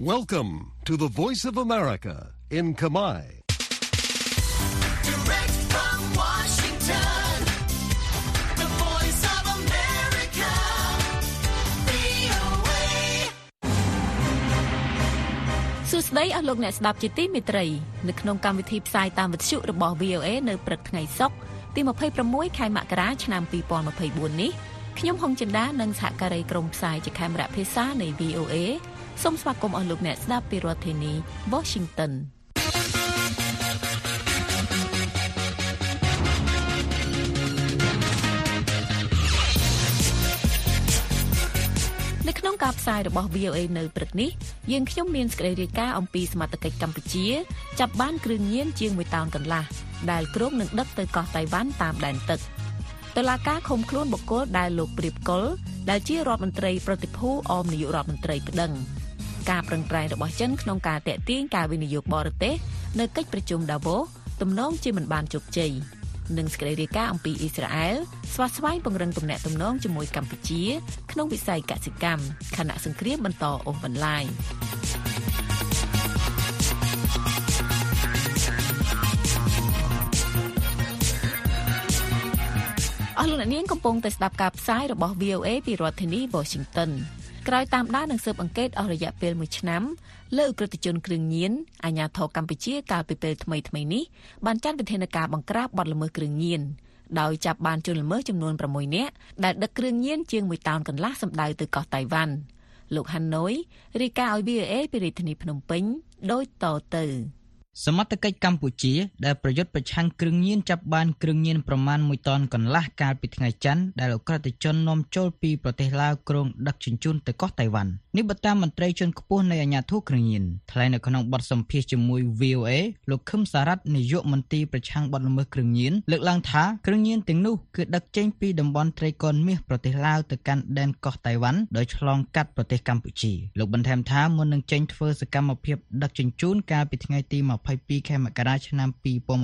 Welcome to the Voice of America in Kamai. Direct from Washington, the voice of America, VOA. សួស្តីអស់លោកអ្នកស្ដាប់ជាទីមេត្រីនៅក្នុងកម្មវិធីផ្សាយតាមវិទ្យុរបស់ VOA នៅព្រឹកថ្ងៃសុក្រទី26ខែមករាឆ្នាំ2024នេះខ្ញុំហុងចិន្តានិងសហការីក្រុមផ្សាយជាខេមរៈភាសានៃ VOA សូមស្វាគមន៍អស់លោកអ្នកស្ដាប់ពីរដ្ឋធានី Washington នៅក្នុងការផ្សាយរបស់ VOA នៅព្រឹកនេះយើងខ្ញុំមានសេចក្តីរាយការណ៍អំពីសមត្ថកិច្ចកម្ពុជា ចាប់បានគ្រឿងញៀនជាង1តោនកន្លះដែលក្រុងនឹងដឹកទៅកោះតៃវ៉ាន់តាមដែនទឹកតឡាការឃុំខ្លួនបុគ្គលដែលលោកព្រៀបកុលដែលជារដ្ឋមន្ត្រីប្រតិភូអមនាយករដ្ឋមន្ត្រីប្តឹង ការប្រឹងប្រែងរបស់ចិនក្នុងការតេទៀងការវិនិយោគបរទេសនៅកិច្ចប្រជុំដាវូទំនងជាមិនបានជោគជ័យនិងសេចក្តីរាយការណ៍អំពីអ៊ីស្រាអែលស្វាស្វែងពង្រឹងទំនាក់ទំនងជាមួយកម្ពុជា ក្នុងវិស័យកសិកម្មខណៈសង្គ្រាមបន្តអូសបន្លាយអស់លោកអ្នកនាងកំពុងតែស្ដាប់ការផ្សាយរបស់ VOA ពីរដ្ឋធានី Washington ក្រោយតាមដាននឹងស៊ើបអង្កេតអស់រយៈពេល1ឆ្នាំលើអ ுக ្រិតជនគ្រឿងញៀនអាញាធរកម្ពុជាកាលពីពេលថ្មីថ្មីៗនេះបានចាត់វិធានការបង្ក្រាបបទល្មើសគ្រឿងញៀនដោយចាប់បានជនល្មើសចំនួន6នាក់ដែលដឹកគ្រឿងញៀនជាង1តោនកន្លះសម្ដៅទៅកោះតៃវ៉ាន់លោកហាណូយរាយការណ៍ឲ្យ VOA ពីរាជធានីភ្នំពេញដូចតទៅ សមត្ថកិច្ចកម្ពុជា ដែលប្រយុទ្ធប្រឆាំងគ្រឿងញៀនចាប់បានគ្រឿងញៀនប្រមាណ1តោនកន្លះកាលពីថ្ងៃច័ន្ទដែលអ ுக ្រិតជននាំចូលពីប្រទេសឡាវក្រុងដឹកជញ្ជូនទៅកោះតៃវ៉ាន់នេះបើតាមមន្ត្រីជាន់ខ្ពស់នៃអាជ្ញាធរគ្រឿងញៀនថ្លែងនៅក្នុងបទសម្ភាសន៍ជាមួយ VOA លោកខឹមសារ៉ាត់នាយកមន្ត្រីប្រឆាំងបទល្មើសគ្រឿងញៀនលើកឡើងថាគ្រឿងញៀនទាំងនោះគឺដឹកចេញពីតំបន់ត្រីកោណមាសប្រទេសឡាវទៅកាន់ដែនកោះតៃវ៉ាន់ដោយឆ្លងកាត់ប្រទេសកម្ពុជាលោកបន្ថែមថាមុននឹងចេញធ្វើសកម្មភាពដឹកជញ្ជូនកាលពីថ្ងៃទី22ខែមករាឆ្នាំ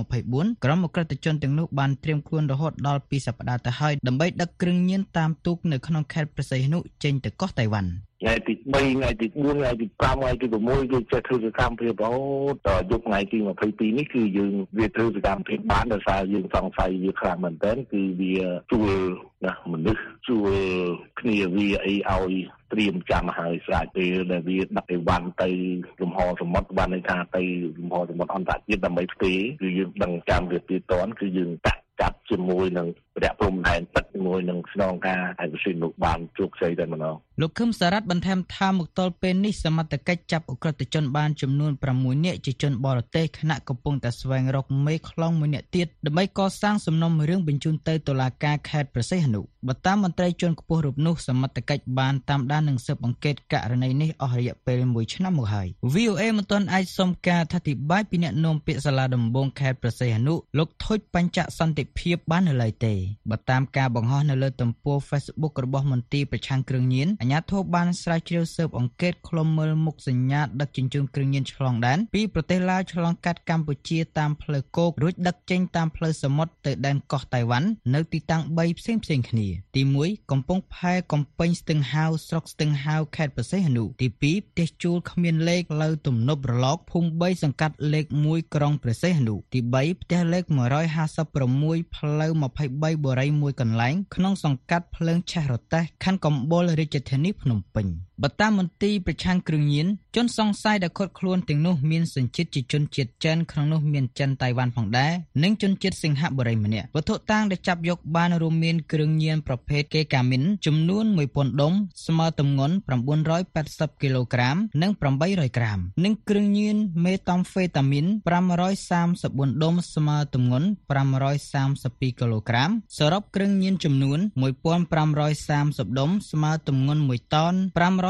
2024ក្រុមអក្រិតជនទាំងនោះបានត្រៀមខ្លួនរហូតដល់2សប្តាហ៍ទៅហើយដើម្បីដឹកគ្រឿងញៀនតាមទូកនៅក្នុងខេត្តព្រះសីហនុចេញទៅកោះតៃវ៉ាន់ ថ្ងៃទី3ថ្ងៃទី4ថ្ងៃទី5ថ្ងៃទី6គឺចេះធ្វើសកម្មភាពរហូតដល់យប់ថ្ងៃទី22នេះគឺយើងវាធ្វើសកម្មភាពបានដោយសារយើងសង្ស័យវាខ្លាំងមែនទែនគឺវាជួលណាមនុស្សជួលគ្នាវាអីឲ្យត្រៀមចាំឲ្យស្រាច់ពេលដែលវាដឹកអីវ៉ាន់ទៅលំហសមុទ្របានន័យថាទៅលំហសមុទ្រអន្តរជាតិដើម្បីផ្ទេរគឺយើងដឹងចាំវាពីតនគឺយើងតាក់ចាប់ជាមួយនឹង រយៈព្រំដែនទឹកជាមួយនឹងស្នងការឯកសិននោះបានជោគជ័យតែម្ដងលោកខឹមសារ៉ាត់បន្ថែមថាមកទល់ពេលនេះសមត្ថកិច្ចចាប់អ ுக ្រិតជនបានចំនួន6នាក់ជាជនបរទេសខណៈកំពុងតែស្វែងរកមេខ្លោងមួយនាក់ទៀតដើម្បីកសាងសំណុំរឿងបញ្ជូនទៅតុលាការខេត្តព្រះសីហនុបើតាមមន្ត្រីជាន់ខ្ពស់រូបនោះសមត្ថកិច្ចបានតាមដាននិងស៊ើបអង្កេតករណីនេះអស់រយៈពេល1ឆ្នាំមកហើយ VOA មិនទាន់អាចសុំការអធិប្បាយពីអ្នកនាំពាក្យសាលាដំបងខេត្តព្រះសីហនុលោកថុចបញ្ចសន្តិភាពបាននៅឡើយទេបើតាមការបង្ហោះនៅលើទំព័រ Facebook របស់មន្ទីរប្រឆាំងគ្រឿងញៀនអាជ្ញាធរបានស្រាវជ្រាវស៊ើបអង្កេតឃ្លាំមើលមុខសញ្ញាដឹកជញ្ជូនគ្រឿងញៀនឆ្លងដែនពីប្រទេសឡាវឆ្លងកាត់កម្ពុជាតាមផ្លូវគោករួចដឹកចេញតាមផ្លូវសមុទ្រទៅដែនកោះតៃវ៉ាន់នៅទីតាំង3ផ្សេងផ្សេងៗគ្នា ទី1កំពង់ផែកំពែងស្ទឹងហាវស្រុកស្ទឹងហាវខេត្តព្រះសីហនុទី2ផ្ទះជួលគ្មានលេខផ្លូវទំនប់រលកភូមិ3សង្កាត់លេខ1ក្រុងព្រះសីហនុទី3ផ្ទះលេខ156ផ្លូវ23បូរី1កន្លែងក្នុងសង្កាត់ភ្លើងឆេះរទេះខណ្ឌកំពូលរាជធានីភ្នំពេញ បើតាមមន្ទីរប្រឆាំងគ្រឿងញៀនជនសង្ស័យដែលឃាត់ខ្លួនទាំងនោះមានសញ្ជាតិជាជនជាតិចិនក្នុងនោះមានចិនតៃវ៉ាន់ផងដែរនិងជនជាតិសិង្ហបុរីម្នាក់វត្ថុតាងដែលចាប់យកបានរួមមានគ្រឿងញៀនប្រភេទកេកាមីនចំនួន1000ដុំស្មើទម្ងន់980គីឡូក្រាមនិង800ក្រាម និងគ្រឿងញៀនមេតាមហ្វេតាមីន534ដុំស្មើទម្ងន់532គីឡូក្រាមសរុបគ្រឿងញៀនចំនួន1530ដុំស្មើទម្ងន់1តោន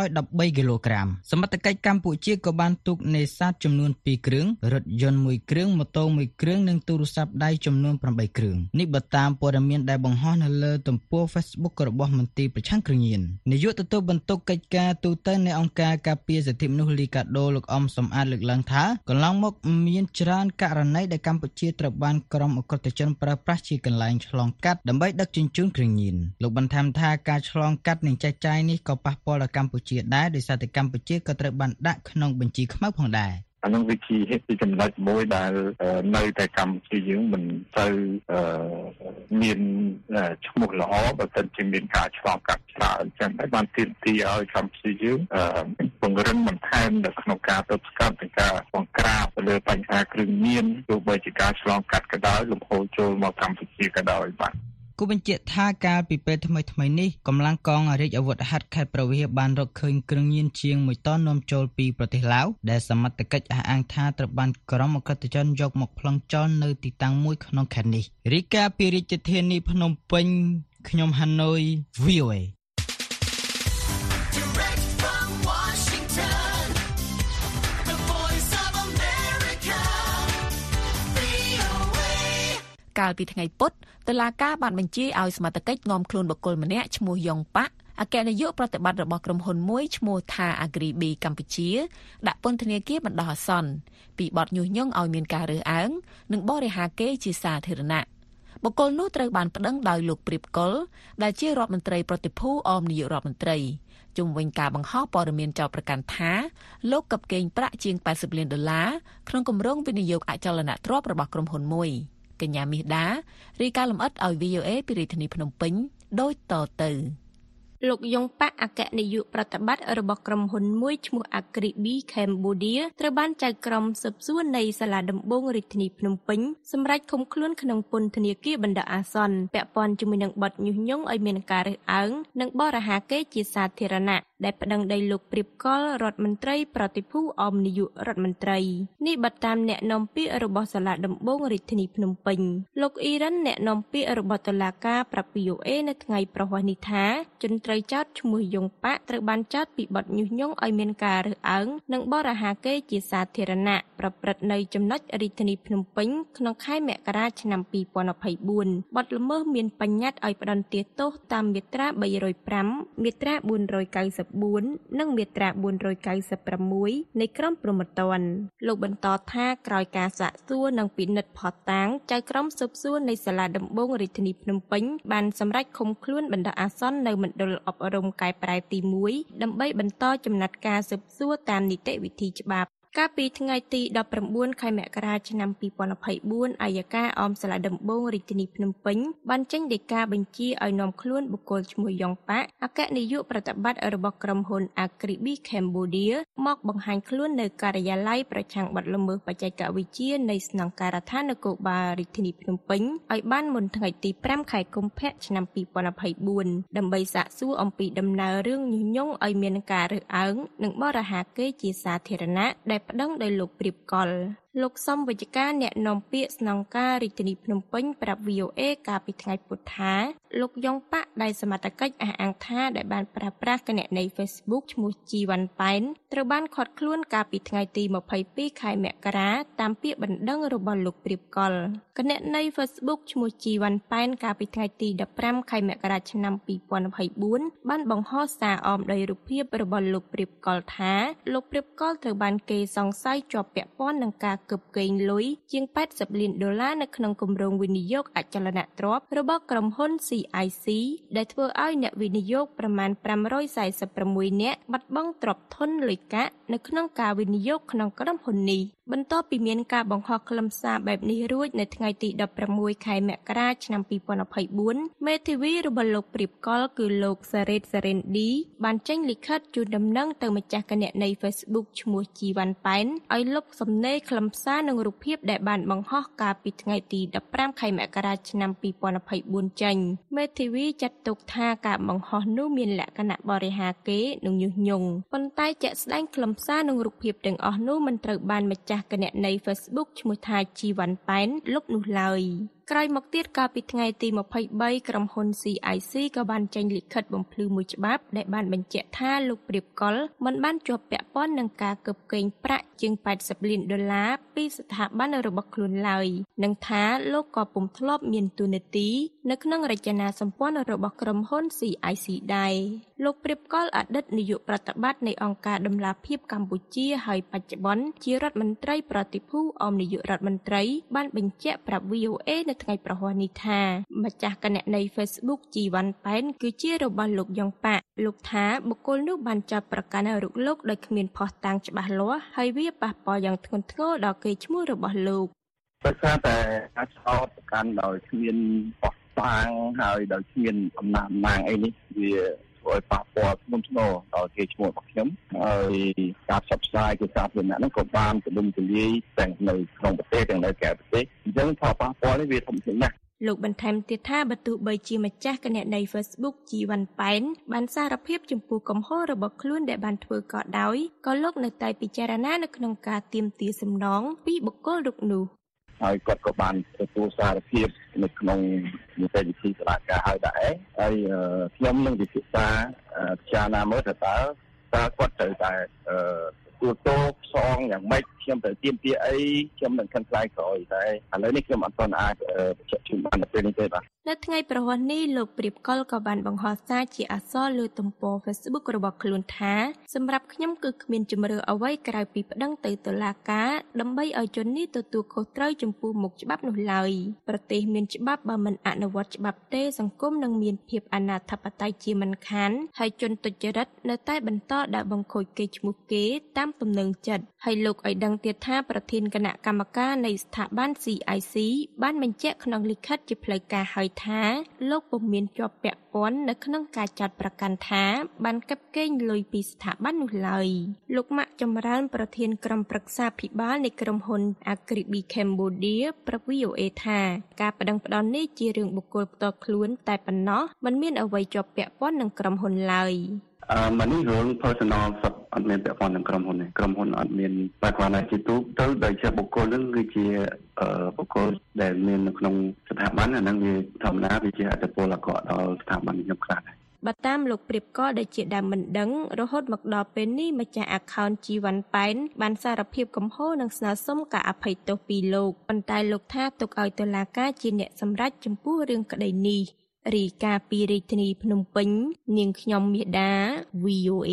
513គីឡូក្រាមសមត្ថកិច្ចកម្ពុជាក៏បានទូកនេសាទចំនួន2គ្រឿងរថយន្ត1គ្រឿងម៉ូតូ1គ្រឿងនិងទូរស័ព្ទដៃចំនួន8គ្រឿងនេះបើតាមព័ត៌មានដែលបង្ហោះនៅលើទំព័រ Facebook របស់មន្ទីរប្រឆាំងគ្រឿងញៀននាយកទទួលបន្ទុកកិច្ចការទូតនៃអង្គការការពារសិទ្ធិមនុស្សលីកាដូលោកអំសំអាតលើកឡើងថាកន្លងមកមានច្រើនករណីដែលកម្ពុជាត្រូវបានក្រុមអក្រិតជនប្រើប្រាស់ជាកន្លែងឆ្លងកាត់ដើម្បីដឹកជញ្ជូនគ្រឿងញៀនលោកបន្ថែមថាការឆ្លងកាត់និងចែកចាយនេះក៏ប៉ះពាល់ដល់កម្ពុជាជាដែរដោយសារតែកម្ពុជាក៏ត្រូវបានដាក់ក្នុងបញ្ជីខ្មៅផងដែរអានឹងវាជាពីចំណុចមួយដែលនៅតែកម្ពុជាយើងមិនទៅមានឈ្មោះល្អបើមិនជាមានការឆ្លងកាត់ច្រើនអញ្ចឹងហើយបានទាមទារឲ្យកម្ពុជាយើងពង្រឹងបន្ថែមនៅក្នុងការទប់ស្កាត់និងការបង្ក្រាបទៅលើបញ្ហាគ្រឿងញៀនទោះបីជាការឆ្លងកាត់ក៏ដោយលំហូរចូលមកកម្ពុជាក៏ដោយបាទ គូបញ្ជាក់ថាកាលពីពេលថ្មីថ្មីនេះកម្លាំងកងរាជអាវុធហត្ថខេត្តប្រវៀសបានរកឃើញគ្រឿងញៀនជាង1តននាំចូលពីប្រទេសឡាវដែលសមត្ថកិច្ចអះអាងថាត្រូវបានក្រុមអក្រិតជនយកមកប្លង់ចោលនៅទីតាំងមួយក្នុងខេត្តនេះរីកាពីរាជធានីភ្នំពេញខ្ញុំហាណូយ VOA កាលពីថ្ងៃពុធតុលាការបានបញ្ជាឲ្យសមត្ថកិច្ចនាំខ្លួនបុគ្គលម្នាក់ឈ្មោះយ៉ុងប៉ាក់អគ្គនាយកប្រតិបត្តិរបស់ក្រុមហ៊ុនមួយឈ្មោះថា Agribi កម្ពុជាដាក់ពន្ធនាគារបណ្ដោះអាសន្នពីបទញុះញង់ឲ្យមានការរើសអើងនិងបរិហាកេរ្តិ៍ជាសាធារណៈបុគ្គលនោះត្រូវបានប្តឹងដោយលោកព្រៀបកុលដែលជារដ្ឋមន្ត្រីប្រតិភូអមនាយករដ្ឋមន្ត្រីជុំវិញការបង្ហោះព័ត៌មានចោទប្រកាន់ថាលោកកັບកេងប្រាក់ជាង80លានដុល្លារក្នុងគម្រោងវិនិយោគអចលនទ្រព្យរបស់ក្រុមហ៊ុនមួយ កញ្ញាមាសដារាយការណ៍លម្អិតឲ្យ VOA ពីរាជធានីភ្នំពេញដូចតទៅលោកយ៉ុងប៉ាក់អគ្គនាយកប្រតិបត្តិរបស់ក្រុមហ៊ុនមួយឈ្មោះ Agribi Cambodia ត្រូវបានចៅក្រមស៊ើបសួរនៃសាលាដំបងរាជធានីភ្នំពេញសម្រេចឃុំខ្លួនក្នុងពន្ធនាគារបណ្ដោះអាសន្នពាក់ព័ន្ធជាមួយនឹងបទញុះញង់ឲ្យមានការរើសអើងនិងបរិហាកេរ្តិ៍ជាសាធារណៈ ដែលប្តឹងដោយលោកព្រៀបកុលរដ្ឋមន្ត្រីប្រតិភូអមនាយករដ្ឋមន្ត្រីនេះបតាមអ្នកនាំពាក្យរបស់សាលាដំបងរាជធានីភ្នំពេញលោកអ៊ីរ៉ានអ្នកនាំពាក្យរបស់តុលាការប្រាប់ VOA នៅថ្ងៃប្រហ័សនេះថាជនត្រូវចោទឈ្មោះយ៉ុងប៉ាក់ត្រូវបានចោទពីបទញុះញង់ឲ្យមានការរើសអើងនិងបរិហាកេរ្តិ៍ជាសាធារណៈប្រព្រឹត្តនៅចំណុចរាជធានីភ្នំពេញក្នុងខែមករាឆ្នាំ2024បទល្មើសមានបញ្ញត្តិឲ្យផ្តន្ទាទោសតាមមាត្រា305មាត្រា494និងមាត្រា496នៃក្រមព្រហ្មទណ្ឌលោកបន្តថាក្រោយការសាកសួរនិងពិនិត្យផុសតាងចៅក្រមស៊ើបសួរនៃសាលាដំបងរាជធានីភ្នំពេញបានសម្រេចឃុំខ្លួនបណ្ដោះអាសន្ននៅមណ្ឌលអប់រំកែប្រែទី1ដើម្បីបន្តចំណាត់ការស៊ើបសួរតាមនីតិវិធីច្បាប់ កាលពីថ្ងៃទី19ខែមករាឆ្នាំ2024អាយកាអមសាលាដំបងរាជធានីភ្នំពេញបានចេញដីកាបញ្ជាឲ្យនាំខ្លួនបុគ្គលឈ្មោះយ៉ុងប៉ាក់អគ្គនាយកប្រតិបត្តិរបស់ក្រុមហ៊ុន Agribi Cambodia មកបង្ហាញខ្លួននៅការិយាល័យប្រឆាំងបទល្មើសបច្ចេកវិទ្យានៃស្នងការដ្ឋាននគរបាលរាជធានីភ្នំពេញឲ្យបានមុនថ្ងៃទី5ខែកុម្ភៈឆ្នាំ2024ដើម្បីសាកសួរអំពីដំណើររឿងញុះញង់ឲ្យមានការរើសអើងនិងបរិហាកេរ្តិ៍ជាសាធារណៈដែលប្តឹងដោយលោកព្រៀបកុលលោកសំវិជ្ជការអ្នកនាំពាក្យស្នងការរាជធានីភ្នំពេញប្រាប់ VOA កាលពីថ្ងៃពុធថាលោកយ៉ុងប៉ាក់ដែលសមត្ថកិច្ចអះអាងថាដែលបានប្រើប្រាស់គណនី Facebook ឈ្មោះជីវ៉ាន់ប៉ែនត្រូវបានឃាត់ខ្លួនកាលពីថ្ងៃទី22ខែមករាតាមពាក្យបណ្ដឹងរបស់លោកព្រៀបកុលគណនី Facebook ឈ្មោះជីវ៉ាន់ប៉ែនកាលពីថ្ងៃទី15ខែមករាឆ្នាំ2024បានបង្ហោះសារអមដោយរូបភាពរបស់លោកព្រៀបកុលថាលោកព្រៀបកុលត្រូវបានគេសង្ស័យជាប់ពាក់ព័ន្ធនឹងការកើបកេងលុយជាង80លានដុល្លារនៅក្នុងគម្រោងវិនិយោគអចលនទ្រព្យរបស់ក្រុមហ៊ុន CIC ដែលធ្វើឲ្យអ្នកវិនិយោគប្រមាណ546នាក់បាត់បង់ទ្រព្យធនលុយកាក់នៅក្នុងការវិនិយោគក្នុងក្រុមហ៊ុននេះ បន្ទាប់ពីមានការបង្ហោះខ្លឹមសារបែបនេះរួចនៅថ្ងៃទី16ខែមករាឆ្នាំ2024មេធាវីរបស់លោកព្រៀបកុលគឺលោកសារ៉េតសារ៉េនឌីបានចេញលិខិតជូនដំណឹងទៅម្ចាស់គណនី Facebook ឈ្មោះជីវ៉ាន់ប៉ែនឲ្យលុបសំណេរខ្លឹមសារនិងរូបភាពដែលបានបង្ហោះកាលពីថ្ងៃទី15ខែមករាឆ្នាំ2024ចេញមេធាវីចាត់ទុកថាការបង្ហោះនោះមានលក្ខណៈបរិហាកេរ្តិ៍និងញុះញង់ប៉ុន្តែជាក់ស្ដែងខ្លឹមសារនិងរូបភាពទាំងអស់នោះមិនត្រូវបានម្ចាស់គណនី Facebook ឈ្មោះថាជីវ៉ាន់ប៉ែនលុបនោះឡើយ ក្រោយមកទៀតកាលពីថ្ងៃទី23ក្រុមហ៊ុន CIC ក៏បានចេញលិខិតបំភ្លឺមួយច្បាប់ដែលបានបញ្ជាក់ថាលោកព្រៀបកុលមិនបានជាប់ពាក់ព័ន្ធនឹងការកើបកេងប្រាក់ជាង80លានដុល្លារពីស្ថាប័នរបស់ខ្លួនឡើយនិងថាលោកក៏ពុំធ្លាប់មានទួនាទីនៅក្នុងរចនាសម្ព័ន្ធរបស់ក្រុមហ៊ុន CIC ដែរលោកព្រៀបកុលអតីតនាយកប្រតិបត្តិនៃអង្គការដំឡាភិបកម្ពុជាហើយបច្ចុប្បន្នជារដ្ឋមន្ត្រីប្រតិភូអមនាយករដ្ឋមន្ត្រីបានបញ្ជាក់ប្រាប់ VOA នៅថ្ងៃប្រហ័សនេះថាម្ចាស់គណនី Facebook ជីវ៉ាន់ប៉ែនគឺជារបស់លោកយ៉ុងប៉ាក់លោកថាបុគ្គលនោះបានចាប់ប្រកាន់រូបលោកដោយគ្មានភស្តុតាងច្បាស់លាស់ហើយវាប៉ះពាល់យ៉ាងធ្ងន់ធ្ងរដល់កេរ្តិ៍ឈ្មោះរបស់លោកដោយសារតែការឆ្នោតប្រកាន់ដោយគ្មានបោះតាងហើយដោយគ្មានអំណាចអំណាងអីនេះវា ធ្វើឲ្យប៉ះពាល់ធ្ងន់ធ្ងរដល់គេឈ្មោះរបស់ខ្ញុំហើយការផ្សព្វផ្សាយគឺសាធារណៈហ្នឹងក៏បានទូលំទូលាយទាំងនៅក្នុងប្រទេសទាំងនៅក្រៅប្រទេសអញ្ចឹងផលប៉ះពាល់នេះវាធំធេងណាស់លោកបន្ថែមទៀតថាបើទោះបីជាម្ចាស់គណនី Facebook ជីវ៉ាន់ប៉ែនបានសារភាពចំពោះកំហុសរបស់ខ្លួនដែលបានធ្វើក៏ដោយក៏លោកនៅតែពិចារណានៅក្នុងការទាមទារសំណងពីបុគ្គលរូបនោះ ហើយគាត់ក៏បានទទួលសារភាពនៅក្នុងនីតិវិធីតុលាការហើយដែរហើយអឺខ្ញុំនឹងពិភាក្សាអឺពិចារណាមើលថាតើតើគាត់ត្រូវតែ អឺទទួលទោសផ្សងយ៉ាងម៉េចខ្ញុំត្រូវទៀមទាអីខ្ញុំនឹងខិនខ្លាយក្រោយតែឥឡូវនេះខ្ញុំអត់ទាន់អាចអឺបញ្ជាក់ជូនបាននៅពេលនេះទេបាទនៅថ្ងៃប្រហ័សនេះលោកព្រៀបកុលក៏បានបង្ហោះសារជាអក្សរលើទំព័រ Facebook របស់ខ្លួនថាសម្រាប់ខ្ញុំគឺគ្មានជំរឿអ្វីក្រៅពីប្តឹងទៅតុលាការដើម្បីឲ្យជននេះទទួលខុសត្រូវចំពោះមុខច្បាប់នោះឡើយប្រទេសមានច្បាប់បើមិនអនុវត្តច្បាប់ទេសង្គមនឹងមានភាពអនាធបត័យជាមិនខានហើយជនទុច្ចរិតនៅតែបន្តដើរបង្ខូចកេរ្តិ៍ឈ្មោះគេតាមទំនឹងចិត្តហើយលោកឲ្យដឹងទៀតថាប្រធានគណៈកម្មការនៃស្ថាប័ន CIC បានបញ្ជាក់ក្នុងលិខិតជាផ្លូវការហើយថាលោកពុំមានជាប់ពាក់ព័ន្ធនៅក្នុងការចាត់ប្រកាន់ថាបានកាប់កេងលុយពីស្ថាប័ននោះឡើយលោកម៉ាក់ចម្រើន ប្រធានក្រុមប្រឹក្សាភិបាលនៃក្រុមហ៊ុន Agribi Cambodia ប្រាប់ VOA ថាការប្តឹងផ្តល់នេះជារឿងបុគ្គលផ្ទាល់ខ្លួន តែប៉ុណ្ណោះមិនមានអ្វីជាប់ពាក់ព័ន្ធនឹងក្រុមហ៊ុនឡើយ អឺមកនេះរឿង personal សពអត់មានពាក់ព័ន្ធនឹងក្រុមហ៊ុនទេក្រុមហ៊ុនអត់មាន background ណាជាទូទៅដោយជាបុគ្គលនឹងគឺជាអឺបុគ្គលដែលមាននៅក្នុងស្ថាប័នអាហ្នឹងវាធម្មតាវាជាអត្តពលអាក្រក់ដល់ស្ថាប័នខ្ញុំខ្លះដែរបើតាមលោកព្រៀបកលដែលជាដើមមិនដឹងរហូតមកដល់ពេលនេះម្ចាស់ account ជីវ៉ាន់ប៉ែនបានសារភាពកំហុសនិងស្នើសុំការអភ័យទោសពីលោកប៉ុន្តែលោកថាទុកឲ្យតុលាការជាអ្នកសម្រេចចំពោះរឿងក្តីនេះ រីកាពីរាជធានីភ្នំពេញ នាងខ្ញុំមាសដា VOA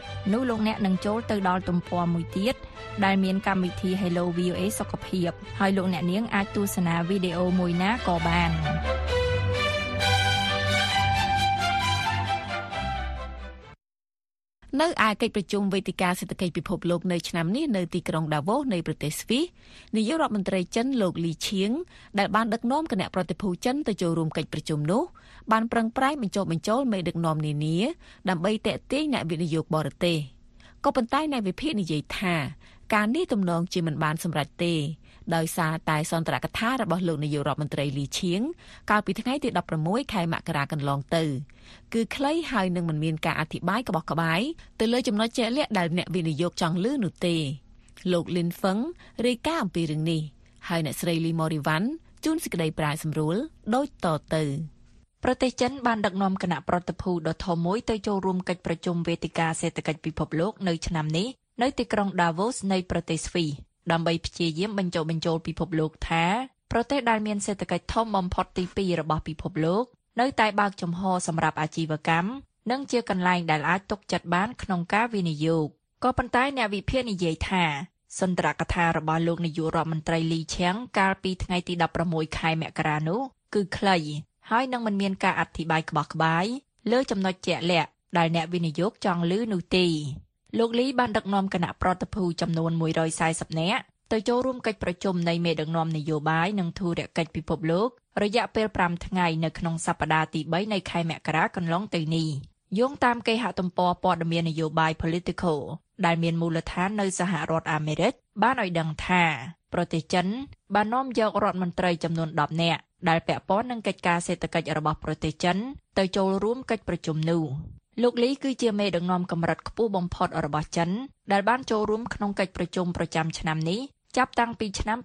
នោះលោកអ្នកនឹងចូលទៅដល់ទំព័រមួយទៀតដែលមានកម្មវិធី Hello VOA សុខភាពហើយលោកអ្នកនាងអាចទស្សនាវីដេអូមួយណាក៏បាន នៅឯកិច្ចប្រជុំវេទិកាសេដ្ឋកិច្ចពិភពលោកនៅឆ្នាំនេះនៅទីក្រុងដាវូសនៃប្រទេសស្វីសនាយករដ្ឋមន្ត្រីចិនលោកលីឈៀងដែលបានដឹកនាំគណៈប្រតិភូចិនទៅចូលរួមកិច្ចប្រជុំនោះបានប្រឹងប្រែងបញ្ចុះបញ្ចូលមេដឹកនាំនានាដើម្បីតេទៀងអ្នកវិនិយោគបរទេសក៏ប៉ុន្តែអ្នកវិភាគនិយាយថាការនេះទំនងជាមិនបានសម្រេចទេ ដោយសារតែសន្ទរកថារបស់លោកនាយករដ្ឋមន្ត្រីលីឈៀងកាលពីថ្ងៃទី16ខែមករាកន្លងទៅគឺខ្លីហើយនឹងមិនមានការអធិប្បាយកបោះក្បាយទៅលើចំណុចជាក់លាក់ដែលអ្នកវិនិយោគចង់ឮនោះទេលោកលីនហ្វឹងរាយការណ៍អំពីរឿងនេះហើយអ្នកស្រីលីម៉ូរីវ៉ាន់ជួនសេចក្តីប្រាយសម្រួលដូចតទៅប្រទេសចិនបានដឹកនាំគណៈប្រតិភូដ៏ធំមួយទៅចូលរួមកិច្ចប្រជុំវេទិកាសេដ្ឋកិច្ចពិភពលោកនៅឆ្នាំនេះនៅទីក្រុង Davos នៃប្រទេសស្វីស ដើម្បីព្យាយាមបញ្ចុះបញ្ចូលពិភពលោកថាប្រទេសដែលមានសេដ្ឋកិច្ចធំបំផុតទី2របស់ពិភពលោក នៅតែបើកចំហសម្រាប់អាជីវកម្មនិងជាកន្លែងដែលអាចទុកចិត្តបានក្នុងការវិនិយោគក៏ប៉ុន្តែអ្នកវិភាគនិយាយថាសន្ទរកថារបស់លោកនាយករដ្ឋមន្ត្រីលីឈៀងកាលពីថ្ងៃទី16ខែមករានោះគឺខ្លីហើយនឹងមិនមានការអធិប្បាយក្បោះក្បាយលើចំណុចជាក់លាក់ដែលអ្នកវិនិយោគចង់ឮនោះទេ លោកលីបានដឹកនាំគណៈប្រតិភូចំនួន140នាក់ទៅចូលរួមកិច្ចប្រជុំនៃមេដឹកនាំនយោបាយនិងធុរកិច្ចពិភពលោករយៈពេល5ថ្ងៃនៅក្នុងសប្តាហ៍ទី3នៃខែមករាកន្លងទៅនេះយោងតាមគេហទំព័រព័ត៌មាននយោបាយ Politico ដែលមានមូលដ្ឋាននៅសហរដ្ឋអាមេរិកបានឲ្យដឹងថាប្រទេសចិនបាននាំយករដ្ឋមន្ត្រីចំនួន10នាក់ដែលពាក់ព័ន្ធនឹងកិច្ចការសេដ្ឋកិច្ចរបស់ប្រទេសចិនទៅចូលរួមកិច្ចប្រជុំនោះ លោកលីគឺជាមេដឹកនាំកម្រិតខ្ពស់បំផុតរបស់ចិន ដែលបានចូលរួមក្នុងកិច្ចប្រជុំប្រចាំឆ្នាំនេះចាប់តាំងពីឆ្នាំ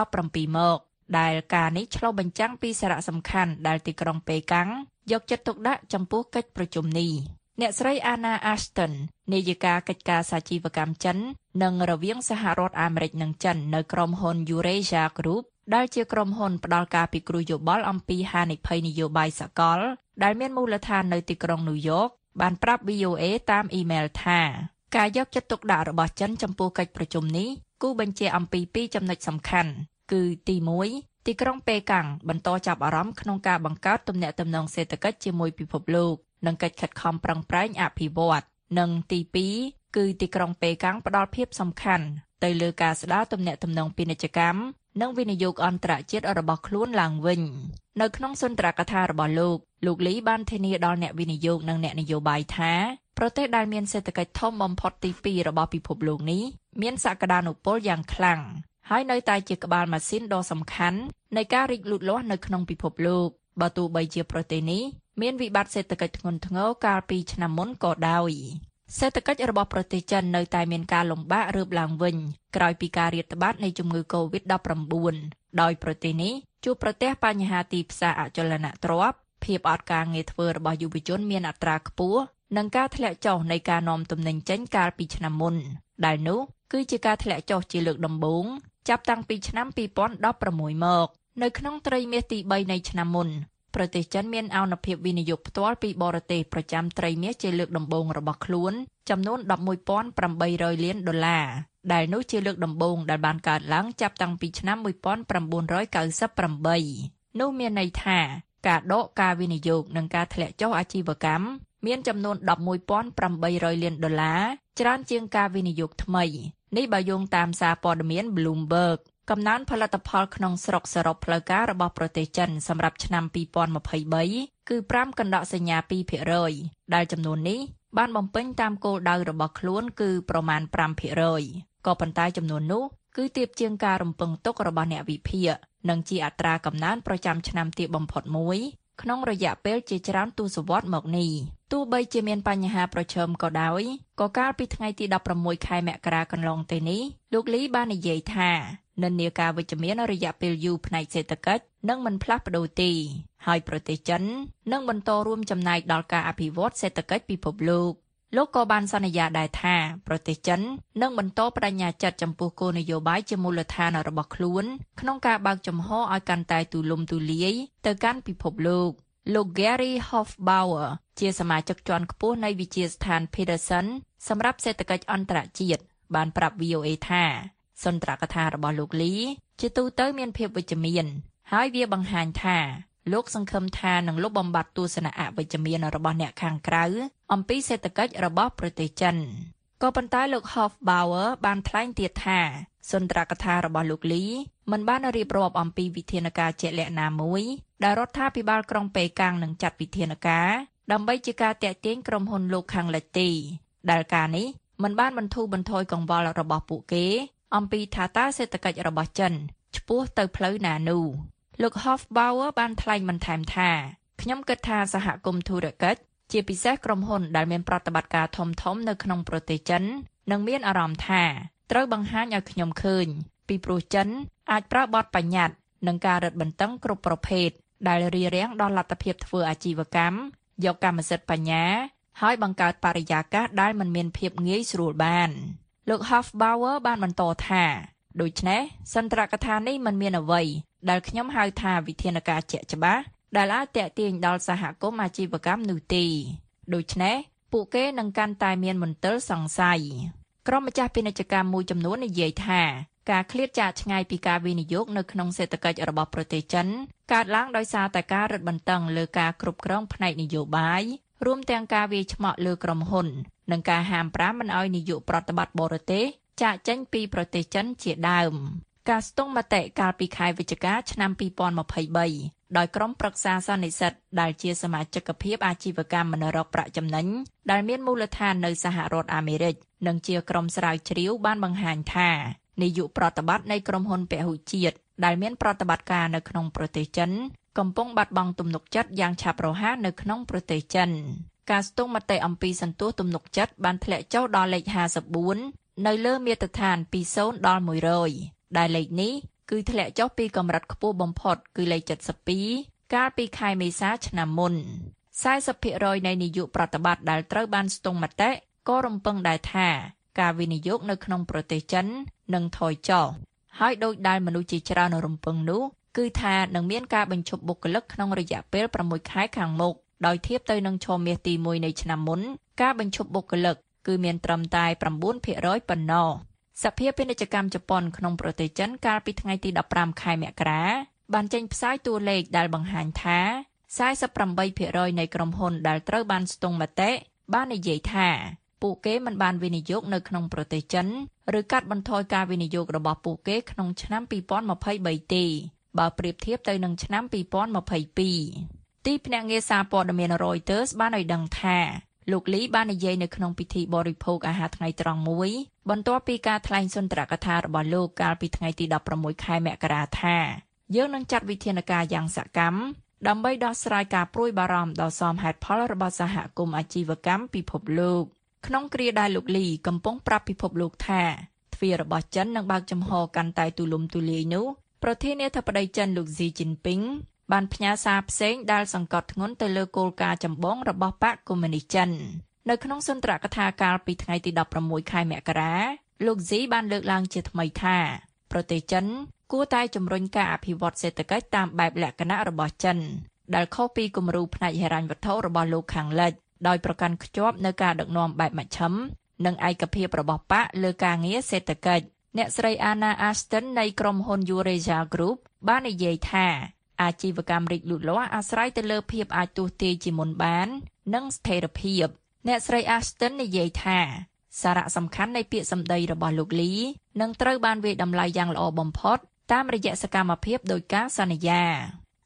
2017មកដែលការនេះឆ្លុះបញ្ចាំងពីសារៈសំខាន់ដែលទីក្រុងប៉េកាំងយកចិត្តទុកដាក់ចំពោះកិច្ចប្រជុំនេះអ្នកស្រី Anna Ashton នាយិកាកិច្ចការសាជីវកម្មចិន និងរវាងសហរដ្ឋអាមេរិកនិងចិននៅក្រុមហ៊ុន Eurasia Group ដែលជាក្រុមហ៊ុនផ្ដល់ការពិគ្រោះយោបល់អំពីហានិភ័យនយោបាយសកល ដែលមានមូលដ្ឋាននៅទីក្រុងញូវយ៉ក បានប្រាប់ VOA តាមអ៊ីមែលថាការយកចិត្តទុកដាក់របស់ចិនចំពោះកិច្ចប្រជុំនេះគូបញ្ជាក់អំពីពីរចំណុចសំខាន់ គឺទី1ទីក្រុងប៉េកាំងបន្តចាប់អារម្មណ៍ក្នុងការបង្កើតទំនាក់ទំនងសេដ្ឋកិច្ចជាមួយពិភពលោកនិងកិច្ចខិតខំប្រឹងប្រែងអភិវឌ្ឍនិងទី2គឺទីក្រុងប៉េកាំងផ្ដល់ភាពសំខាន់ទៅលើការស្ដារទំនាក់ទំនងពាណិជ្ជកម្ម និងវិនិយោគអន្តរជាតិរបស់ខ្លួនឡើងវិញនៅក្នុងសុន្ទរកថារបស់លោកលោកលីបានធានាដល់អ្នកវិនិយោគនិងអ្នកនយោបាយថាប្រទេសដែលមានសេដ្ឋកិច្ចធំបំផុតទី2របស់ពិភពលោកនេះមានសក្តានុពលយ៉ាងខ្លាំងហើយនៅតែជាក្បាលម៉ាស៊ីនដ៏សំខាន់នៃការរីកលូតលាស់នៅក្នុងពិភពលោកបើទោះបីជាប្រទេសនេះមានវិបត្តិសេដ្ឋកិច្ចធ្ងន់ធ្ងរកាលពីឆ្នាំមុនក៏ដោយ សេដ្ឋកិច្ចរបស់ប្រទេសចិននៅតែមានការលំបាករើបឡើងវិញក្រោយពីការរាតត្បាតនៃជំងឺ Covid-19 ដោយប្រទេសនេះជួបប្រទះបញ្ហាទីផ្សារអចលនទ្រព្យភាពអត់ការងារធ្វើរបស់យុវជនមានអត្រាខ្ពស់និងការធ្លាក់ចុះនៃការនាំទំនិញចេញកាលពីឆ្នាំមុន ដែលនោះគឺជាការធ្លាក់ចុះជាលើកដំបូងចាប់តាំងពីឆ្នាំ2016មក នៅក្នុងត្រីមាសទី3នៃឆ្នាំមុន ប្រទេសចិនមានអនុភាពវិនិយោគផ្ទាល់ពីបរទេសប្រចាំត្រីមាសជាលើកដំបូងរបស់ខ្លួន ចំនួន11,800លានដុល្លារដែលនោះជាលើកដំបូងដែលបានកើតឡើងចាប់តាំងពីឆ្នាំ1998នោះមានន័យថាការដកការវិនិយោគនិងការធ្លាក់ចុះអាជីវកម្មមានចំនួន11,800លានដុល្លារច្រើនជាងការវិនិយោគថ្មីនេះបើយោងតាមសារព័ត៌មាន Bloomberg កំណើនផលិតផលក្នុងស្រុកសរុបផ្លូវការរបស់ប្រទេសចិនសម្រាប់ឆ្នាំ2023គឺ5កណ្ដកសញ្ញា2%ដែលចំនួននេះបានបំពេញតាមគោលដៅរបស់ខ្លួនគឺប្រមាណ5%ក៏ប៉ុន្តែចំនួននោះគឺទាបជាងការរំពឹងទុករបស់អ្នកវិភាគនិងជាអត្រាកំណើនប្រចាំឆ្នាំទាបបំផុតមួយក្នុងរយៈពេលជាច្រើនទសវត្សរ៍មកនេះទោះបីជាមានបញ្ហាប្រឈមក៏ដោយក៏កាលពីថ្ងៃទី16ខែមករាកន្លងទៅនេះលោកលីបាននិយាយថា និន្នាការវិជ្ជមានរយៈពេលយូរផ្នែកសេដ្ឋកិច្ចនឹងមិនផ្លាស់ប្ដូរទេហើយប្រទេសចិននឹងបន្តរួមចំណែកដល់ការអភិវឌ្ឍសេដ្ឋកិច្ចពិភពលោកលោកក៏បានសន្យាដែរថាប្រទេសចិននឹងបន្តបដិញ្ញាចិត្តចំពោះគោលនយោបាយជាមូលដ្ឋានរបស់ខ្លួនក្នុងការបើកចំហឲ្យកាន់តែទូលំទូលាយទៅកាន់ពិភពលោកលោក Gary Hofbauer ជាសមាជិកជាន់ខ្ពស់នៃវិទ្យាស្ថាន Peterson សម្រាប់សេដ្ឋកិច្ចអន្តរជាតិបានប្រាប់ VOA ថា សន្ទរកថារបស់លោកលី ជាទូទៅមានភាពវិជ្ជមាន ហើយវាបង្ហាញថាលោកសង្ឃឹមថានឹងលុបបំបាត់ទស្សនៈអវិជ្ជមានរបស់អ្នកខាងក្រៅអំពីសេដ្ឋកិច្ចរបស់ប្រទេសចិនក៏ប៉ុន្តែលោក Hofbauer បានថ្លែងទៀតថាសន្ទរកថារបស់លោកលីមិនបានរៀបរាប់អំពីវិធានការជាក់លាក់ណាមួយដែលរដ្ឋាភិបាលក្រុងប៉េកាំងនឹងចាត់វិធានការដើម្បីជាការតាក់ទាញក្រុមហ៊ុនលោកខាងលិចទេដែលការនេះមិនបានបន្ធូរបន្ថយកង្វល់របស់ពួកគេ អំពីថាតើសេដ្ឋកិច្ចរបស់ចិនឆ្ពោះទៅផ្លូវណានោះលោក Hofbauer បានថ្លែងបន្ថែមថាខ្ញុំគិតថាសហគមន៍ធុរកិច្ចជាពិសេសក្រុមហ៊ុនដែលមានប្រតិបត្តិការធំៗនៅក្នុងប្រទេសចិននឹងមានអារម្មណ៍ថាត្រូវបង្ហាញឲ្យខ្ញុំឃើញ ពីព្រោះចិន អាចប្រើបទបញ្ញត្តិនិងការរឹតបន្តឹងគ្រប់ប្រភេទដែលរារាំងដល់លទ្ធភាពធ្វើអាជីវកម្មយកកម្មសិទ្ធិបញ្ញា ហើយបង្កើតបរិយាកាសដែលមិនមានភាពងាយស្រួលបាន លោក Hofbauer បានបន្តថាដូច្នេះសន្ទរកថានេះមិនមានអ្វីដែលខ្ញុំហៅថាវិធានការជាក់ច្បាស់ដែលអាចតេទៀងដល់សហគមន៍អាជីវកម្មនោះទេដូច្នេះពួកគេនឹងកាន់តែមានមន្ទិលសង្ស័យក្រុមម្ចាស់ពាណិជ្ជកម្មមួយចំនួននិយាយថាការឃ្លាតចាកឆ្ងាយពីការវិនិយោគនៅក្នុងសេដ្ឋកិច្ចរបស់ប្រទេសចិនកើតឡើងដោយសារតែការរឹតបន្តឹងលើការគ្រប់គ្រងផ្នែកនយោបាយរួមទាំងការវាយឆ្មក់លើក្រុមហ៊ុន និងការហាមប្រាមមិនឲ្យនាយកប្រតិបត្តិបរទេសចាកចេញពីប្រទេសចិនជាដើមការស្ទង់មតិកាលពីខែវិច្ឆិកាឆ្នាំ2023ដោយក្រុមប្រឹក្សាសន្និសិទដែលជាសមាជិកភាពអាជីវកម្មមនរកប្រាក់ចំណេញដែលមានមូលដ្ឋាននៅសហរដ្ឋអាមេរិកនិងជាក្រុមស្រាវជ្រាវបានបង្ហាញថានាយកប្រតិបត្តិនៃក្រុមហ៊ុនពហុជាតិដែលមានប្រតិបត្តិការនៅក្នុងប្រទេសចិនកំពុងបាត់បង់ទំនុកចិត្តយ៉ាងឆាប់រហ័សនៅក្នុងប្រទេសចិន ការស្ទង់មតិអំពីសន្ទុះទំនុកចិត្តបានធ្លាក់ចុះដល់លេខ54នៅលើមាត្រដ្ឋានពី0ដល់100ដែលលេខនេះគឺធ្លាក់ចុះពីកម្រិតខ្ពស់បំផុត គឺលេខ72កាលពីខែមេសាឆ្នាំមុន40%នៃនាយកប្រតិបត្តិដែលត្រូវបានស្ទង់មតិក៏រំពឹងដែរថាការវិនិយោគនៅក្នុងប្រទេសចិននឹងថយចុះហើយដោយដែលមនុស្សជាច្រើនរំពឹងនោះគឺថានឹងមានការបញ្ឈប់បុគ្គលិកក្នុងរយៈពេល6ខែខាងមុខ ដោយធៀបទៅនឹងឈមមាសទី1នៃឆ្នាំមុន ការបញ្ឈប់បុគ្គលិកគឺមានត្រឹមតែ9%ប៉ុណ្ណោះសភាពាណិជ្ជកម្មជប៉ុនក្នុងប្រទេសចិនកាលពីថ្ងៃទី15ខែមករាបានចេញផ្សាយតួលេខដែលបង្ហាញថា48%នៃក្រុមហ៊ុនដែលត្រូវបានស្ទង់មតិបាននិយាយថាពួកគេមិនបានវិនិយោគនៅក្នុងប្រទេសចិនឬកាត់បន្ថយការវិនិយោគរបស់ពួកគេក្នុងឆ្នាំ2023ទេបើប្រៀបធៀបទៅនឹងឆ្នាំ2022 ទីភ្នាក់ងារសារព័ត៌មាន Reuters បានឲ្យដឹងថាលោកលីបាននិយាយនៅក្នុងពិធីបរិភោគអាហារថ្ងៃត្រង់មួយ បន្ទាប់ពីការថ្លែងសុន្ទរកថារបស់លោកកាលពីថ្ងៃទី16ខែមករាថាយើងនឹងចាត់វិធានការយ៉ាងសកម្មដើម្បីដោះស្រាយការព្រួយបារម្ភដល់សមហេតុផលរបស់សហគមន៍អាជីវកម្មពិភពលោកក្នុងគ្រាដែលលោកលីកំពុងប្រាប់ពិភពលោកថាទ្វាររបស់ចិននឹងបើកចំហកាន់តែទូលំទូលាយនោះប្រធានាធិបតីចិនលោកស៊ីជីនពីង បានផ្ញើសារផ្សេងដែលសង្កត់ធ្ងន់ទៅលើគោលការណ៍ចម្បងរបស់បកកុម្មុយនីសចិននៅក្នុងសន្ទរកថាកាលពីថ្ងៃទី16ខែមករាលោកស៊ីបានលើកឡើងជាថ្មីថាប្រទេសចិនគួរតែជំរុញការអភិវឌ្ឍសេដ្ឋកិច្ចតាមបែបលក្ខណៈរបស់ចិនដែលខុសពីគំរូផ្នែកហិរញ្ញវត្ថុរបស់លោកខាងលិចដោយប្រកាន់ខ្ជាប់នៅការដឹកនាំបែបមជ្ឈិមនិងឯកភាពរបស់បកលើការងារសេដ្ឋកិច្ចអ្នកស្រី Anna Ashton នៃក្រុមហ៊ុន Eurasia Group បាននិយាយថា អាជីវកម្មរីកលូតលាស់អាស្រ័យទៅលើភាពអាចទស្សន៍ទាយជាមុនបាន និងស្ថិរភាពអ្នកស្រី Ashton និយាយថាសារៈសំខាន់នៃពាក្យសម្ដីរបស់លោកលីនឹងត្រូវបានវាយតម្លៃយ៉ាងល្អបំផុត តាមរយៈសកម្មភាពដោយការសន្យា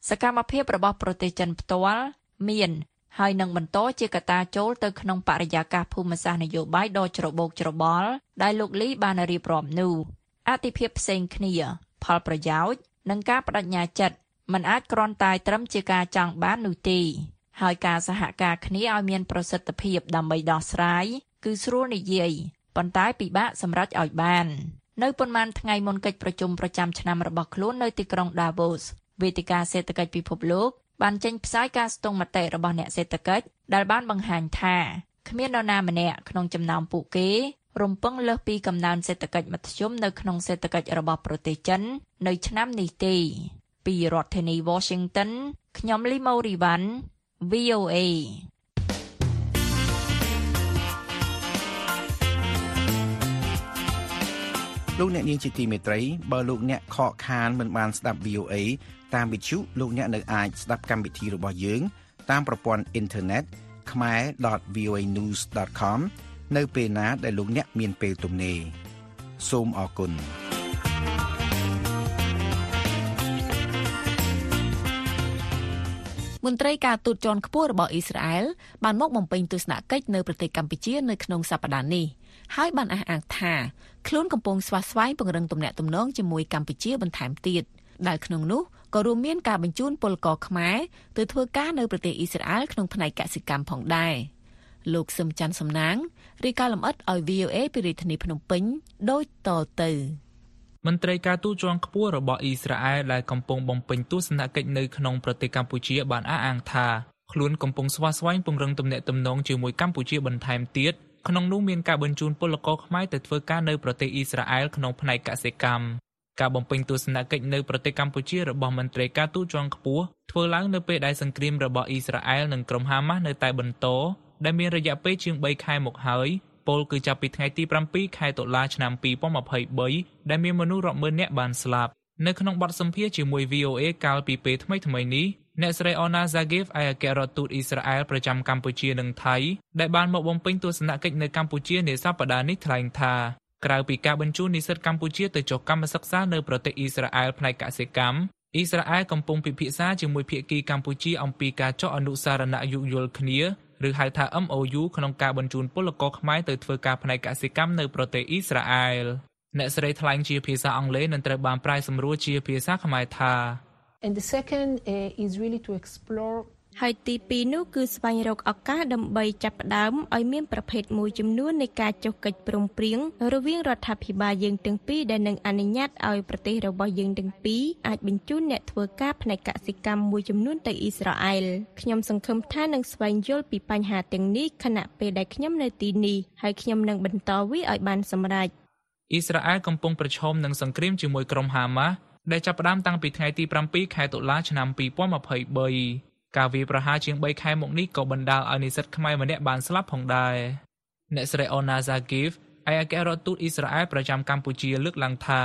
សកម្មភាពរបស់ប្រទេសចិនផ្ទាល់មានហើយនឹងបន្តជាកត្តាចូលទៅក្នុងបរិយាកាសភូមិសាស្ត្រនយោបាយដ៏ច្របូកច្របល់ដែលលោកលីបានរៀបរាប់នោះអតិភិបផ្សេងគ្នា ផលប្រយោជន៍និងការបដិញ្ញាចិត្ត มันអាចគ្រាន់តែត្រឹមជាការចង់បាននោះទេហើយការសហការគ្នាឲ្យមានប្រសិទ្ធភាពដើម្បីដោះស្រាយគឺស្រួលនិយាយប៉ុន្តែពិបាកសម្រេចឲ្យបាន នៅប៉ុន្មានថ្ងៃមុនកិច្ចប្រជុំប្រចាំឆ្នាំរបស់ខ្លួននៅទីក្រុង Davos វេទិកាសេដ្ឋកិច្ចពិភពលោកបានចេញផ្សាយការស្ទង់មតិរបស់អ្នកសេដ្ឋកិច្ចដែលបានបង្ហាញថាគ្មាននរណាម្នាក់ក្នុងចំណោមពួកគេ រំពឹងលើសពីកំណើនសេដ្ឋកិច្ចមធ្យមនៅក្នុងសេដ្ឋកិច្ចរបស់ប្រទេសចិន នៅឆ្នាំនេះទេ ពីរដ្ឋធានី Washington ខ្ញុំលីម៉ូរីវ៉ាន់ VOA លោកអ្នកនាងជាទីមេត្រីបើលោកអ្នកខកខានមិនបានស្ដាប់ VOA តាមវិទ្យុលោកអ្នកនៅអាចស្ដាប់កម្មវិធីរបស់យើង តាមប្រព័ន្ធអ៊ីនធឺណិតខ្មែរ .voanews.com នៅពេលណាដែលលោកអ្នកមានពេលទំនេរសូមអរគុណ មន្ត្រីការទូតជាន់ខ្ពស់របស់អ៊ីស្រាអែលបានមកបំពេញទស្សនកិច្ចនៅប្រទេសកម្ពុជានៅក្នុងសប្តាហ៍នេះហើយបានអះអាងថាខ្លួនកំពុងស្វាស្វែងពង្រឹងទំនាក់ទំនងជាមួយកម្ពុជាបន្ថែមទៀតដែលក្នុងនោះក៏រួមមានការបញ្ជូនពលករខ្មែរទៅធ្វើការនៅប្រទេសអ៊ីស្រាអែលក្នុងផ្នែកកសិកម្មផងដែរលោកសឹមច័ន្ទសំណាងរាយការណ៍លម្អិតឲ្យ VOA ពីរាជធានីភ្នំពេញដូចតទៅ មន្ត្រីការទូតជាន់ខ្ពស់របស់អ៊ីស្រាអែលដែលកំពុងបំពេញទស្សនកិច្ចនៅក្នុងប្រទេសកម្ពុជាបានអះអាងថាខ្លួនកំពុងស្វាស្វែងពង្រឹងទំនាក់ទំនងជាមួយកម្ពុជាបន្ថែមទៀតក្នុងនោះមានការបញ្ជូនពលករខ្មែរទៅធ្វើការនៅប្រទេសអ៊ីស្រាអែលក្នុងផ្នែកកសិកម្មការបំពេញទស្សនកិច្ចនៅប្រទេសកម្ពុជារបស់មន្ត្រីការទូតជាន់ខ្ពស់ធ្វើឡើងនៅពេលដែលសង្គ្រាមរបស់អ៊ីស្រាអែលនិងក្រុមហាម៉ាស់នៅតែបន្តដែលមានរយៈពេលជាង3ខែមកហើយ ពលគឺចាប់ពីថ្ងៃទី7ខែតុលាឆ្នាំ2023ដែលមានមនុស្សរាប់ម៉ឺននាក់បានស្លាប់នៅក្នុងបទសម្ភាសន៍ជាមួយ VOA កាលពីពេលថ្មីៗនេះអ្នកស្រីអូណាហ្សាហ្គីវឯកអគ្គរដ្ឋទូតអ៊ីស្រាអែលប្រចាំកម្ពុជានិងថៃដែលបានមកបំពេញទស្សនកិច្ចនៅកម្ពុជានាសប្តាហ៍នេះថ្លែងថាក្រៅពីការបញ្ជូននិស្សិតកម្ពុជាទៅចុះកម្មសិក្សានៅប្រទេសអ៊ីស្រាអែលផ្នែកកសិកម្មអ៊ីស្រាអែលកំពុងពិភាក្សាជាមួយភាគីកម្ពុជាអំពីការចុះអនុសារណៈយោគយល់គ្នា ឬហៅថា MOU ក្នុងការបញ្ជូនពលករខ្មែរទៅធ្វើការផ្នែកកសិកម្មនៅប្រទេសអ៊ីស្រាអែលអ្នកស្រីថ្លែងជាភាសាអង់គ្លេសនិងត្រូវបានប្រែសម្រួលជាភាសាខ្មែរថា And the second uh, is really to explore ហើយទី2នោះគឺស្វែងរកឱកាសដើម្បីចាប់ផ្ដើមឲ្យមានប្រភេទមួយចំនួននៃការចុះកិច្ចព្រមព្រៀងរវាងរដ្ឋាភិបាលយើងទាំងពីរដែលនឹងអនុញ្ញាតឲ្យប្រទេសរបស់យើងទាំងពីរអាចបញ្ជូនអ្នកធ្វើការផ្នែកកសិកម្មមួយចំនួនទៅអ៊ីស្រាអែលខ្ញុំសង្ឃឹមថានឹងស្វែងយល់ពីបញ្ហាទាំងនេះខណៈពេលដែលខ្ញុំនៅទីនេះហើយខ្ញុំនឹងបន្តវាឲ្យបានសម្រេចអ៊ីស្រាអែលកំពុងប្រឈមនឹងសង្គ្រាមជាមួយក្រុមហាម៉ាស់ដែលចាប់ផ្ដើមតាំងពីថ្ងៃទី7ខែតុលាឆ្នាំ2023 ការវាយប្រហារជាង3ខែមកនេះក៏បណ្ដាលឲ្យនិស្សិតខ្មែរម្នាក់បានស្លាប់ផងដែរអ្នកស្រីអូណាហ្សាហ្គីវឯកអគ្គរដ្ឋទូតអ៊ីស្រាអែលប្រចាំកម្ពុជាលើកឡើងថា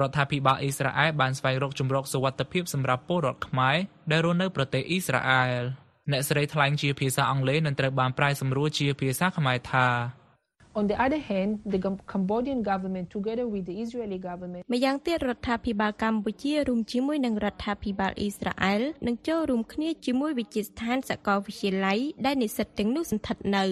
រដ្ឋាភិបាលអ៊ីស្រាអែលបានស្វែងរកជំរកសុវត្ថិភាពសម្រាប់ពលរដ្ឋខ្មែរដែលរស់នៅប្រទេសអ៊ីស្រាអែលអ្នកស្រីថ្លែងជាភាសាអង់គ្លេសនិងត្រូវបានប្រែសម្រួលជាភាសាខ្មែរថា On the other hand, the Gam- Cambodian government, together with the Israeli government, ម្យ៉ាងទៀតរដ្ឋាភិបាលកម្ពុជារួមជាមួយនឹងរដ្ឋាភិបាលអ៊ីស្រាអែលនឹងចូលរួមគ្នាជាមួយវិទ្យាស្ថានសាកលវិទ្យាល័យដែលនិស្សិតទាំងនោះសន្តិដ្ឋនៅ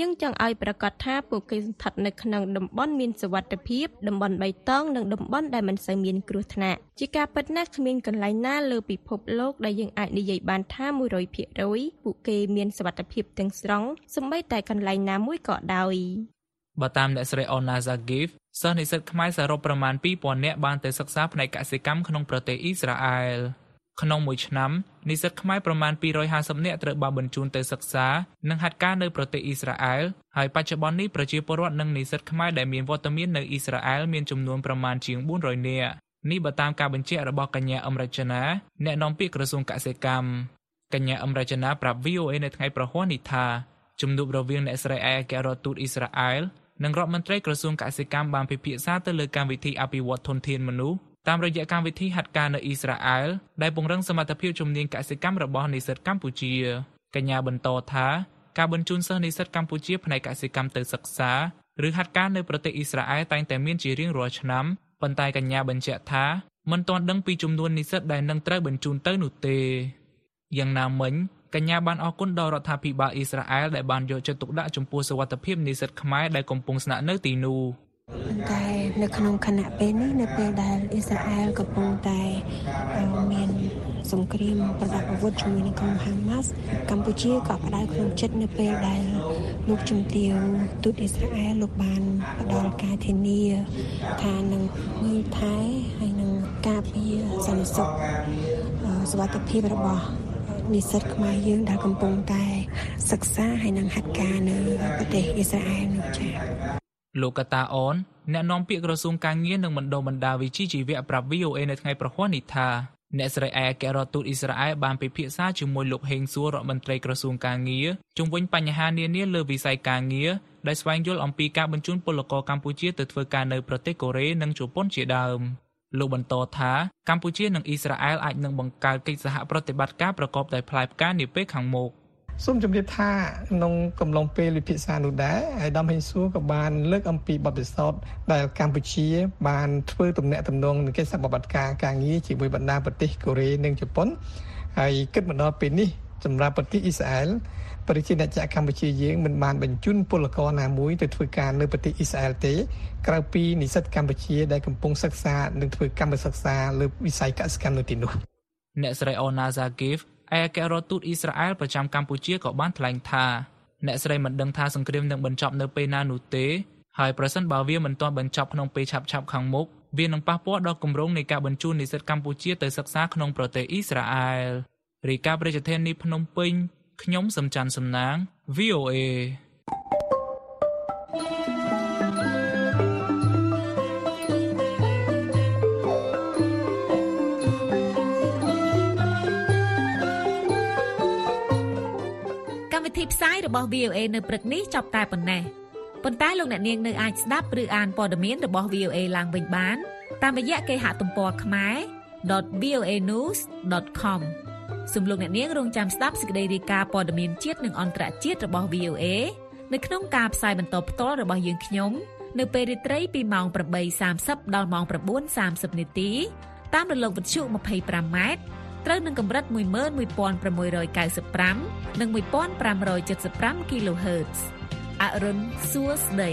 យើងចង់ឲ្យប្រកាសថាពួកគេសន្តិដ្ឋនៅក្នុងតំបន់មានសុវត្ថិភាពតំបន់បៃតងនិងតំបន់ដែលមិនសូវមានគ្រោះថ្នាក់ជាការពិតណាស់គ្មានកន្លែងណាលើពិភពលោកដែលយើងអាចនិយាយបានថា100%ពួកគេមានសុវត្ថិភាពទាំងស្រុងសូម្បីតែកន្លែងណាមួយក៏ដោយ បើតាមអ្នកស្រីអូណាហ្សាហ្គីវសិស្សនិស្សិតខ្មែរសរុបប្រមាណ2000នាក់បានទៅសិក្សាផ្នែកកសិកម្មក្នុងប្រទេសអ៊ីស្រាអែលក្នុងមួយឆ្នាំនិស្សិតខ្មែរប្រមាណ250នាក់ត្រូវបានបញ្ជូនទៅសិក្សានិងហាត់ការនៅប្រទេសអ៊ីស្រាអែលហើយបច្ចុប្បន្ននេះប្រជាពលរដ្ឋនិងនិស្សិតខ្មែរដែលមានវត្តមាននៅអ៊ីស្រាអែលមានចំនួនប្រមាណជាង400នាក់នេះបើតាមការបញ្ជាក់របស់កញ្ញាអមរជនាអ្នកនាំពាក្យក្រសួងកសិកម្មកញ្ញាអមរជនាប្រាប់ VOA នៅថ្ងៃប្រហ័ននេះថាជំនួបរវាងអ្នកស្រីឯកអគ្គរដ្ឋទូតអ៊ីស្រាអែល និងរដ្ឋមន្ត្រីក្រសួងកសិកម្មបានពិភាក្សាទៅលើកម្មវិធីអភិវឌ្ឍធនធានមនុស្សតាមរយៈកម្មវិធីហាត់ការនៅអ៊ីស្រាអែលដែលពង្រឹងសមត្ថភាពជំនាញកសិកម្មរបស់និស្សិតកម្ពុជាកញ្ញាបន្តថាការបញ្ជូនសិស្សនិស្សិតកម្ពុជាផ្នែកកសិកម្មទៅសិក្សាឬហាត់ការនៅប្រទេសអ៊ីស្រាអែលតែងតែមានជារៀងរាល់ឆ្នាំប៉ុន្តែកញ្ញាបញ្ជាក់ថាមិនទាន់ដឹងពីចំនួននិស្សិតដែលនឹងត្រូវបញ្ជូនទៅនោះទេយ៉ាងណាមិញ កញ្ញាបានអរគុណដល់រដ្ឋាភិបាលអ៊ីស្រាអែលដែលបានយកចិត្តទុកដាក់ចំពោះសុវត្ថិភាពនិស្សិតខ្មែរដែលកំពុងស្នាក់នៅទីនោះប៉ុន្តែនៅក្នុងខណៈពេលនេះនៅពេលដែលអ៊ីស្រាអែលកំពុងតែអឺមានសង្គ្រាមប្រដាប់អាវុធជាមួយនឹងក្រុមហាម៉ាស់កម្ពុជាក៏ផ្ដោតក្នុងចិត្តនៅពេលដែលលោកជំទាវទូតអ៊ីស្រាអែលលោកបានផ្ដល់ការធានាថានឹងមើលថែហើយនឹងការពារសន្តិសុខអឺសុវត្ថិភាពរបស់ និស្សិតខ្មែរយើងដែលកំពុងតែសិក្សាហើយនឹងហាត់ការនៅប្រទេសអ៊ីស្រាអែលនោះចា៎លោកកតាអនអ្នកនាំពាក្យក្រសួងការងារនិងបណ្ដុំបណ្ដាវិជ្ជាជីវៈប្រាប់ VOA នៅថ្ងៃប្រហ័ននេះថាអ្នកស្រីឯកអគ្គរដ្ឋទូតអ៊ីស្រាអែលបានពិភាក្សាជាមួយលោកហេងសួររដ្ឋមន្ត្រីក្រសួងការងារជុំវិញបញ្ហានានាលើវិស័យការងារដែលស្វែងយល់អំពីការបញ្ជូនពលករកម្ពុជាទៅធ្វើការនៅប្រទេសកូរ៉េនិងជប៉ុនជាដើម លោកបន្តថាកម្ពុជានិងអ៊ីស្រាអែលអាចនឹងបង្កើតកិច្ចសហប្រតិបត្តិការប្រកបដោយផ្លែផ្កានាពេលខាងមុខសូមជម្រាបថាក្នុងកំឡុងពេលវិភាសានោះដែរអាយដាមហេងសួរក៏បានលើកអំពីបទពិសោធន៍ដែលកម្ពុជាបានធ្វើទំនាក់ទំនងនឹងកិច្ចសហប្រតិបត្តិការការងារជាមួយបណ្ដាប្រទេសកូរ៉េនិងជប៉ុនហើយគិតមកដល់ពេលនេះ សម្រាប់ប្រទេសអ៊ីស្រាអែលប្រជាអ្នកចាក់កម្ពុជាយើងមិនបានបញ្ជូនពលករណាមួយទៅធ្វើការនៅប្រទេសអ៊ីស្រាអែលទេក្រៅពីនិស្សិតកម្ពុជាដែលកំពុងសិក្សានិងធ្វើកម្មសិក្សាលើវិស័យកសិកម្មនៅទីនោះអ្នកស្រីអូណាហ្សាហ្គីវឯកអគ្គរដ្ឋទូតអ៊ីស្រាអែលប្រចាំកម្ពុជាក៏បានថ្លែងថាអ្នកស្រីមិនដឹងថាសង្គ្រាមនឹងបញ្ចប់នៅពេលណានោះទេហើយប្រសិនបើវាមិនទាន់បញ្ចប់ក្នុងពេលឆាប់ៗខាងមុខវានឹងប៉ះពាល់ដល់គម្រោងនៃការបញ្ជូននិស្សិតកម្ពុជាទៅសិក្សាក្នុងប្រទេសអ៊ីស្រាអែល រីកាប្រជាធានីភ្នំពេញខ្ញុំសំច័ន្ទសំណាង VOA កម្មវិធីផ្សាយរបស់ VOA នៅព្រឹកនេះចប់តែប៉ុណ្ណេះប៉ុន្តែលោកអ្នកនាងនៅអាចស្ដាប់ឬអានព័ត៌មានរបស់ VOA ឡើងវិញបាន តាមរយៈគេហទំព័រខ្មែរ .voanews.com សូមលោកអ្នកនាងរងចាំស្ដាប់សេចក្តីរាយការណ៍ព័ត៌មានជាតិនិងអន្តរជាតិរបស់ VOA នៅក្នុងការផ្សាយបន្តផ្ទាល់របស់យើងខ្ញុំនៅពេលរាត្រីពីម៉ោង8:30ដល់ម៉ោង9:30នាទីតាមរលកវិទ្យុ 25m ត្រូវនឹងកម្រិត11695និង1575 kHz អរុនសួស្តី